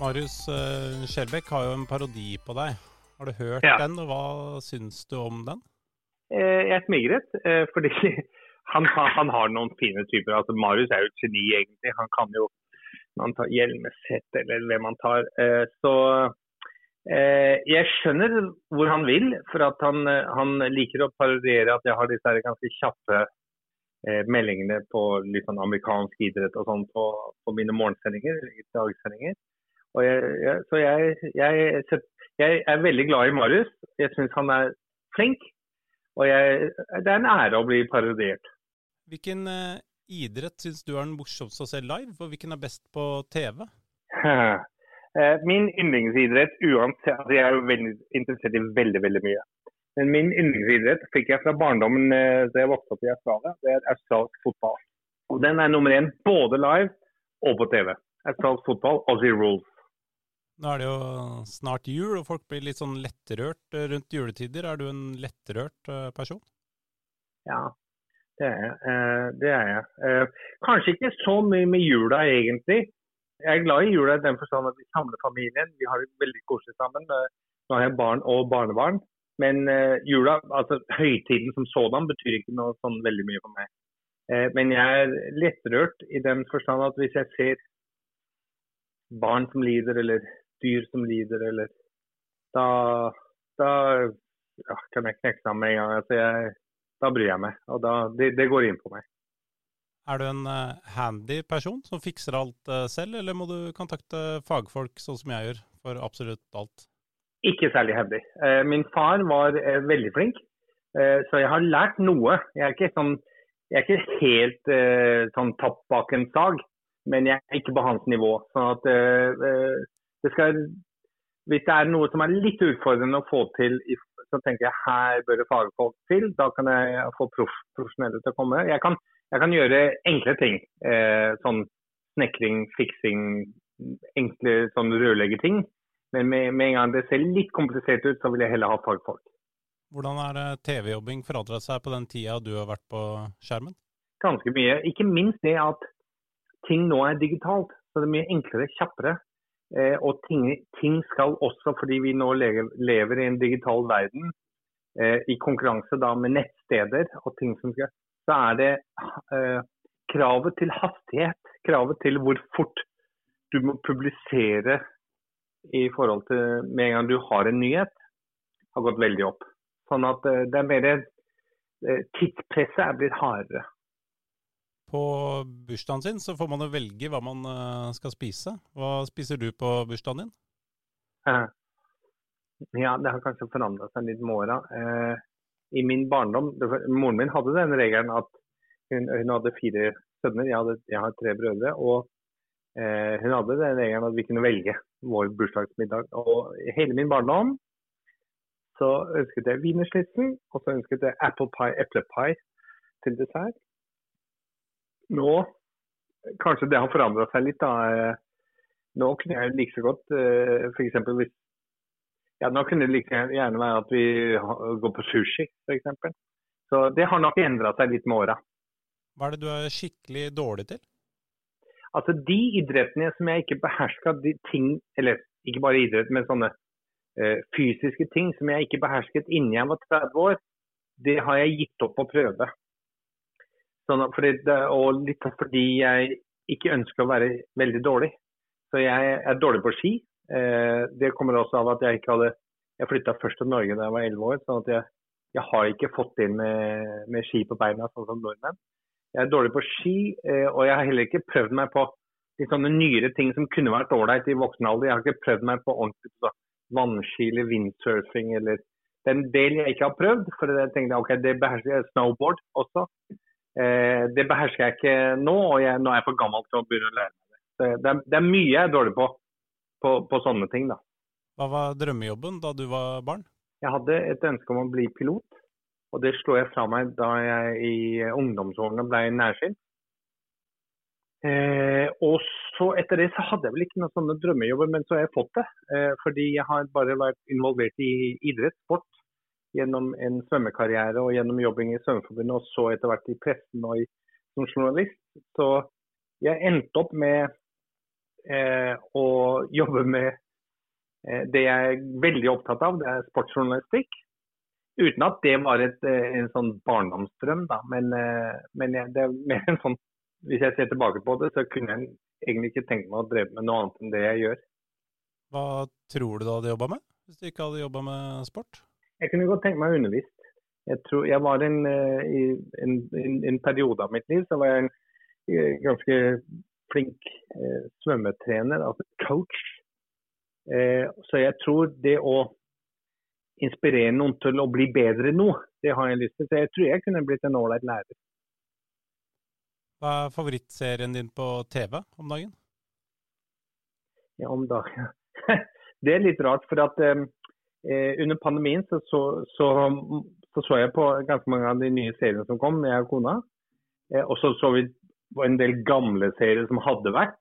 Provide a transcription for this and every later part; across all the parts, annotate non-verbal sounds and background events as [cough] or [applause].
Marius uh, Skjelbæk har jo en parodi på deg. Har du hørt Ja. den, og hva syns du om den? Eh, jeg smigret, eh, fordi [laughs] han, han har noen fine typer. Altså, Marius er jo et geni, egentlig. Han kan jo han tar Hjelmeset eller hvem han tar. Eh, så jeg skjønner hvor han vil, for at han, han liker å parodiere at jeg har disse ganske kjappe meldingene på litt sånn amerikansk idrett og sånn på, på mine morgensendinger, dagsendinger. Jeg, jeg, så jeg, jeg, er veldig glad i Marius. Jeg syns han er flink. Og det er en ære å bli parodiert. Hvilken eh, idrett syns du er den morsomste å se live, og hvilken er best på TV? [laughs] Eh, Min yndlingsidrett uansett altså Jeg er jo veldig interessert i veldig veldig mye. Men min yndlingsidrett fikk jeg fra barndommen eh, da jeg vokste opp i Australia. Det er australsk fotball. Og Den er nummer én både live og på TV. Australsk fotball, Aussie rules. Nå er det jo snart jul, og folk blir litt sånn lettrørt eh, rundt juletider. Er du en lettrørt eh, person? Ja, det er jeg. Eh, Det er jeg. Kanskje ikke så mye med jula, egentlig. Jeg er glad i jula i den forstand at vi samler familien. Vi har det veldig koselig sammen. Nå har jeg barn og barnebarn. Men jula, altså høytiden som sådan, betyr ikke noe sånn veldig mye for meg. Men jeg er lettrørt i den forstand at hvis jeg ser barn som lider, eller dyr som lider, eller da, da ja, kan jeg knekke sammen med en gang. Altså jeg, da bryr jeg meg. Og da, det, det går inn på meg. Er du en eh, handy person som fikser alt eh, selv, eller må du kontakte fagfolk sånn som jeg gjør, for absolutt alt? Ikke særlig handy. Eh, min far var veldig flink, så jeg har lært noe. Jeg er ikke, sånn, jeg er ikke helt sånn tapp bak en sag, men jeg er ikke på hans nivå. Sånn at det skal Hvis det er noe som er litt utfordrende å få til, så tenker jeg her bør det fagfolk til. Da kan jeg få profesjonelle til å komme. Jeg kan, jeg kan gjøre enkle ting. Eh, sånn snekring, fiksing, enkle sånn rørleggerting. Men med, med en gang det ser litt komplisert ut, så vil jeg heller ha fagfolk. Hvordan er TV-jobbing forandret seg på den tida du har vært på skjermen? Ganske mye. Ikke minst det at ting nå er digitalt. Så det er mye enklere, kjappere. Eh, og ting, ting skal også, fordi vi nå lever, lever i en digital verden, eh, i konkurranse da med nettsteder og ting som skal Så er det eh, kravet til hastighet, kravet til hvor fort du må publisere i forhold til med en gang du har en nyhet, har gått veldig opp. Sånn at eh, det er mer eh, Tidspresset er blitt hardere. På bursdagen sin så får man jo velge hva man eh, skal spise. Hva spiser du på bursdagen din? Eh, Ja, det har kanskje forandra seg litt med åra. Eh, I min barndom Moren min hadde den regelen at hun, hun hadde fire sønner, jeg, hadde, jeg har tre brødre. Og hun hadde den regelen at vi kunne velge vår bursdagsmiddag. Og hele min barndom så ønsket jeg wienerschnitzel, og så ønsket jeg apple pie, eplepai til dessert. Nå Kanskje det har forandra seg litt, da. eh, Nå kunne jeg like så godt eh, f.eks. hvis ja, Nå kunne det like gjerne være at vi går på sushi, f.eks. Så det har nok endra seg litt med åra. Hva er det du er skikkelig dårlig til? Altså de idrettene som jeg ikke beherska, de ting Eller ikke bare idrett, men sånne eh, fysiske ting som jeg ikke behersket innen jeg var 30 år, det har jeg gitt opp å prøve. Sånn fordi det, og litt fordi jeg ikke ønsker å være veldig dårlig. Så jeg er dårlig på ski. Eh, det kommer også av at jeg ikke hadde Jeg flytta først til Norge da jeg var 11 år, sånn at jeg, jeg har ikke fått inn med, med ski på beina sånn som nordmenn. Jeg er dårlig på ski, eh, og jeg har heller ikke prøvd meg på de sånne nyere ting som kunne vært ålreit i voksen alder. Jeg har ikke prøvd meg på ordentlig så, vannski eller windsurfing eller Det er en del jeg ikke har prøvd, for jeg tenkte ok, det behersker jeg. Snowboard også. Eh, det behersker jeg ikke nå, og jeg, nå er jeg for gammel til å begynne å lære meg det. Det, er, det er mye jeg er dårlig på, på, på sånne ting, da. Hva var drømmejobben da du var barn? Jeg hadde et ønske om å bli pilot, og det slo jeg fra meg da jeg i ungdomsårene ble nærsynt. Eh, og så etter det så hadde jeg vel ikke noen sånne drømmejobber, men så har jeg fått det. Eh, fordi jeg har bare vært involvert i idrett, sport, gjennom en svømmekarriere og gjennom jobbing i Svømmeforbundet, og så etter hvert i pressen og i, som journalist. Så jeg endte opp med eh, å jobbe med eh, det jeg er veldig opptatt av, det er sportsjournalistikk. Uten at det var et, eh, en sånn barndomsdrøm, da. Men, eh, men jeg, det er mer en sånn Hvis jeg ser tilbake på det, så kunne jeg egentlig ikke tenkt meg å dreve med noe annet enn det jeg gjør. Hva tror du du hadde jobba med, hvis du ikke hadde jobba med sport? Jeg kunne godt tenke meg å undervist. Jeg, tror, jeg var en, eh, i en, en, en periode av mitt liv så var jeg en eh, ganske flink eh, svømmetrener, altså coach. Eh, så jeg tror det å inspirere noen til å bli bedre nå, det har jeg lyst til. Så jeg tror jeg kunne blitt en ålreit lærer. Hva er favorittserien din på TV om dagen? Ja, om dagen. [laughs] det er litt rart, for at eh, under pandemien så så, så så, så jeg på ganske mange av de nye seriene som kom, jeg og kona. Eh, og så så vi en del gamle serier som hadde vært.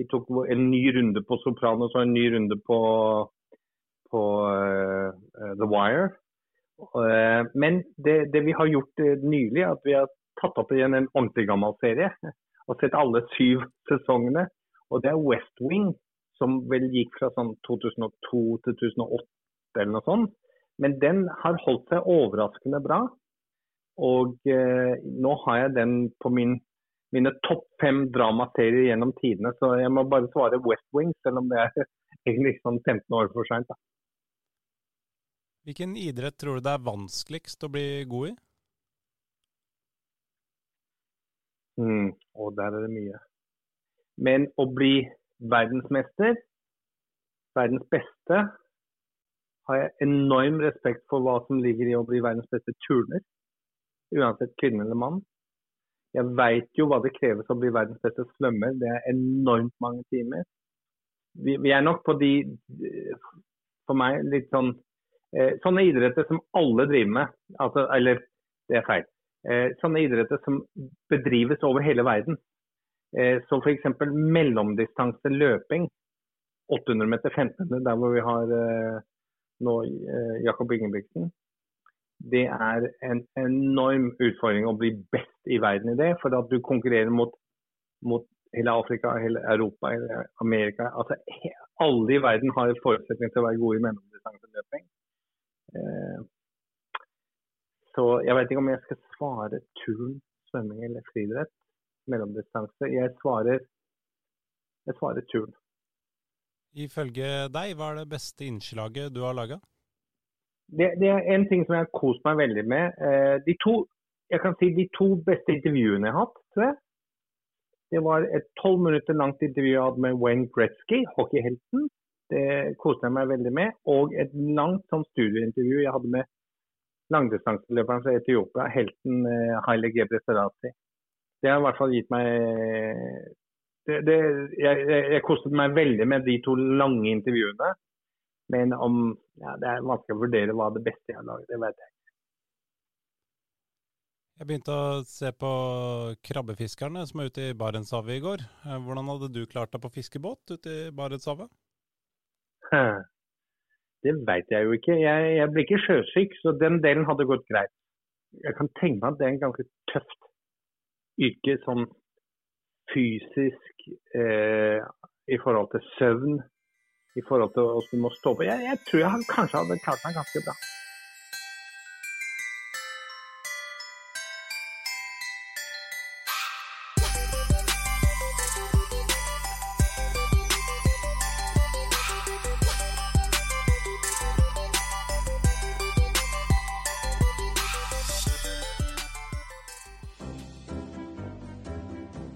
Vi tok en ny runde på Sopranos og en ny runde på, på uh, The Wire. Uh, men det, det, vi har gjort uh, nylig, at vi har tatt opp igjen en ordentlig gammel serie. [laughs] Og sett alle syv [laughs] sesongene. Og det er West Wing, som vel gikk fra sånn 2002 til 2008 eller noe sånt. Men den har holdt seg overraskende bra. Og eh, nå har jeg den på min, mine topp fem dramaserier gjennom tidene. Så jeg må bare svare West Wing, selv om det er [laughs] egentlig sånn 15 år for seint. Hvilken idrett tror du det er vanskeligst å bli god i? Mm, og der er det mye. Men å bli verdensmester, verdens beste, har jeg enorm respekt for hva som ligger i å bli verdens beste turner. Uansett kvinne eller mann. Jeg veit jo hva det kreves å bli verdens beste svømmer. Det er enormt mange timer. Vi, vi er nok på de, for meg, litt sånn eh, Sånne idretter som alle driver med. Altså, eller, det er feil. Eh, sånne idretter som bedrives over hele verden. Eh, så f.eks. mellomdistanse løping. 800 meter 1500, der hvor vi har eh, nå eh, Jakob Ingebrigtsen. Det er en enorm utfordring å bli best i verden i det. For at du konkurrerer mot, mot hele Afrika, hele Europa, hele Amerika. Altså, alle i verden har forutsetning til å være gode i mellomdistanseløping. Eh, så jeg vet ikke om jeg skal svare turn, svømming eller friidrett. Mellomdistanse. Jeg svarer, jeg svarer turn. Ifølge deg, hva er det beste innslaget du har laga? Det, det, er en ting som jeg har kost meg veldig med. Eh, de to, jeg kan si de to beste intervjuene jeg har hatt, tror jeg. Det var et tolv minutter langt intervju jeg hadde med Wayne Gretzky, hockeyhelten. Det koste jeg meg veldig med. Og et langt sånn studiointervju jeg hadde med langdistanseløperen fra Etiopia, helten eh, Haile Gebre Serati. Det har i hvert fall gitt meg det, det, jeg, jeg kostet meg veldig med de to lange intervjuene. Men om ja, det er vanskelig å vurdere hva det beste jeg har laget, det vet jeg ikke. Jeg begynte å se på krabbefiskerne som er ute i Barentshavet i går. Eh, hvordan hadde du klart deg på fiskebåt ute i Barentshavet? [laughs] Det veit jeg jo ikke. Jeg, jeg blir ikke sjøsyk, så den delen hadde gått greit. Jeg kan tenke meg at det er en ganske tøft yrke sånn fysisk eh, i forhold til søvn, i forhold til hvordan du må stå på. Jeg, jeg tror jeg kanskje hadde klart meg ganske bra.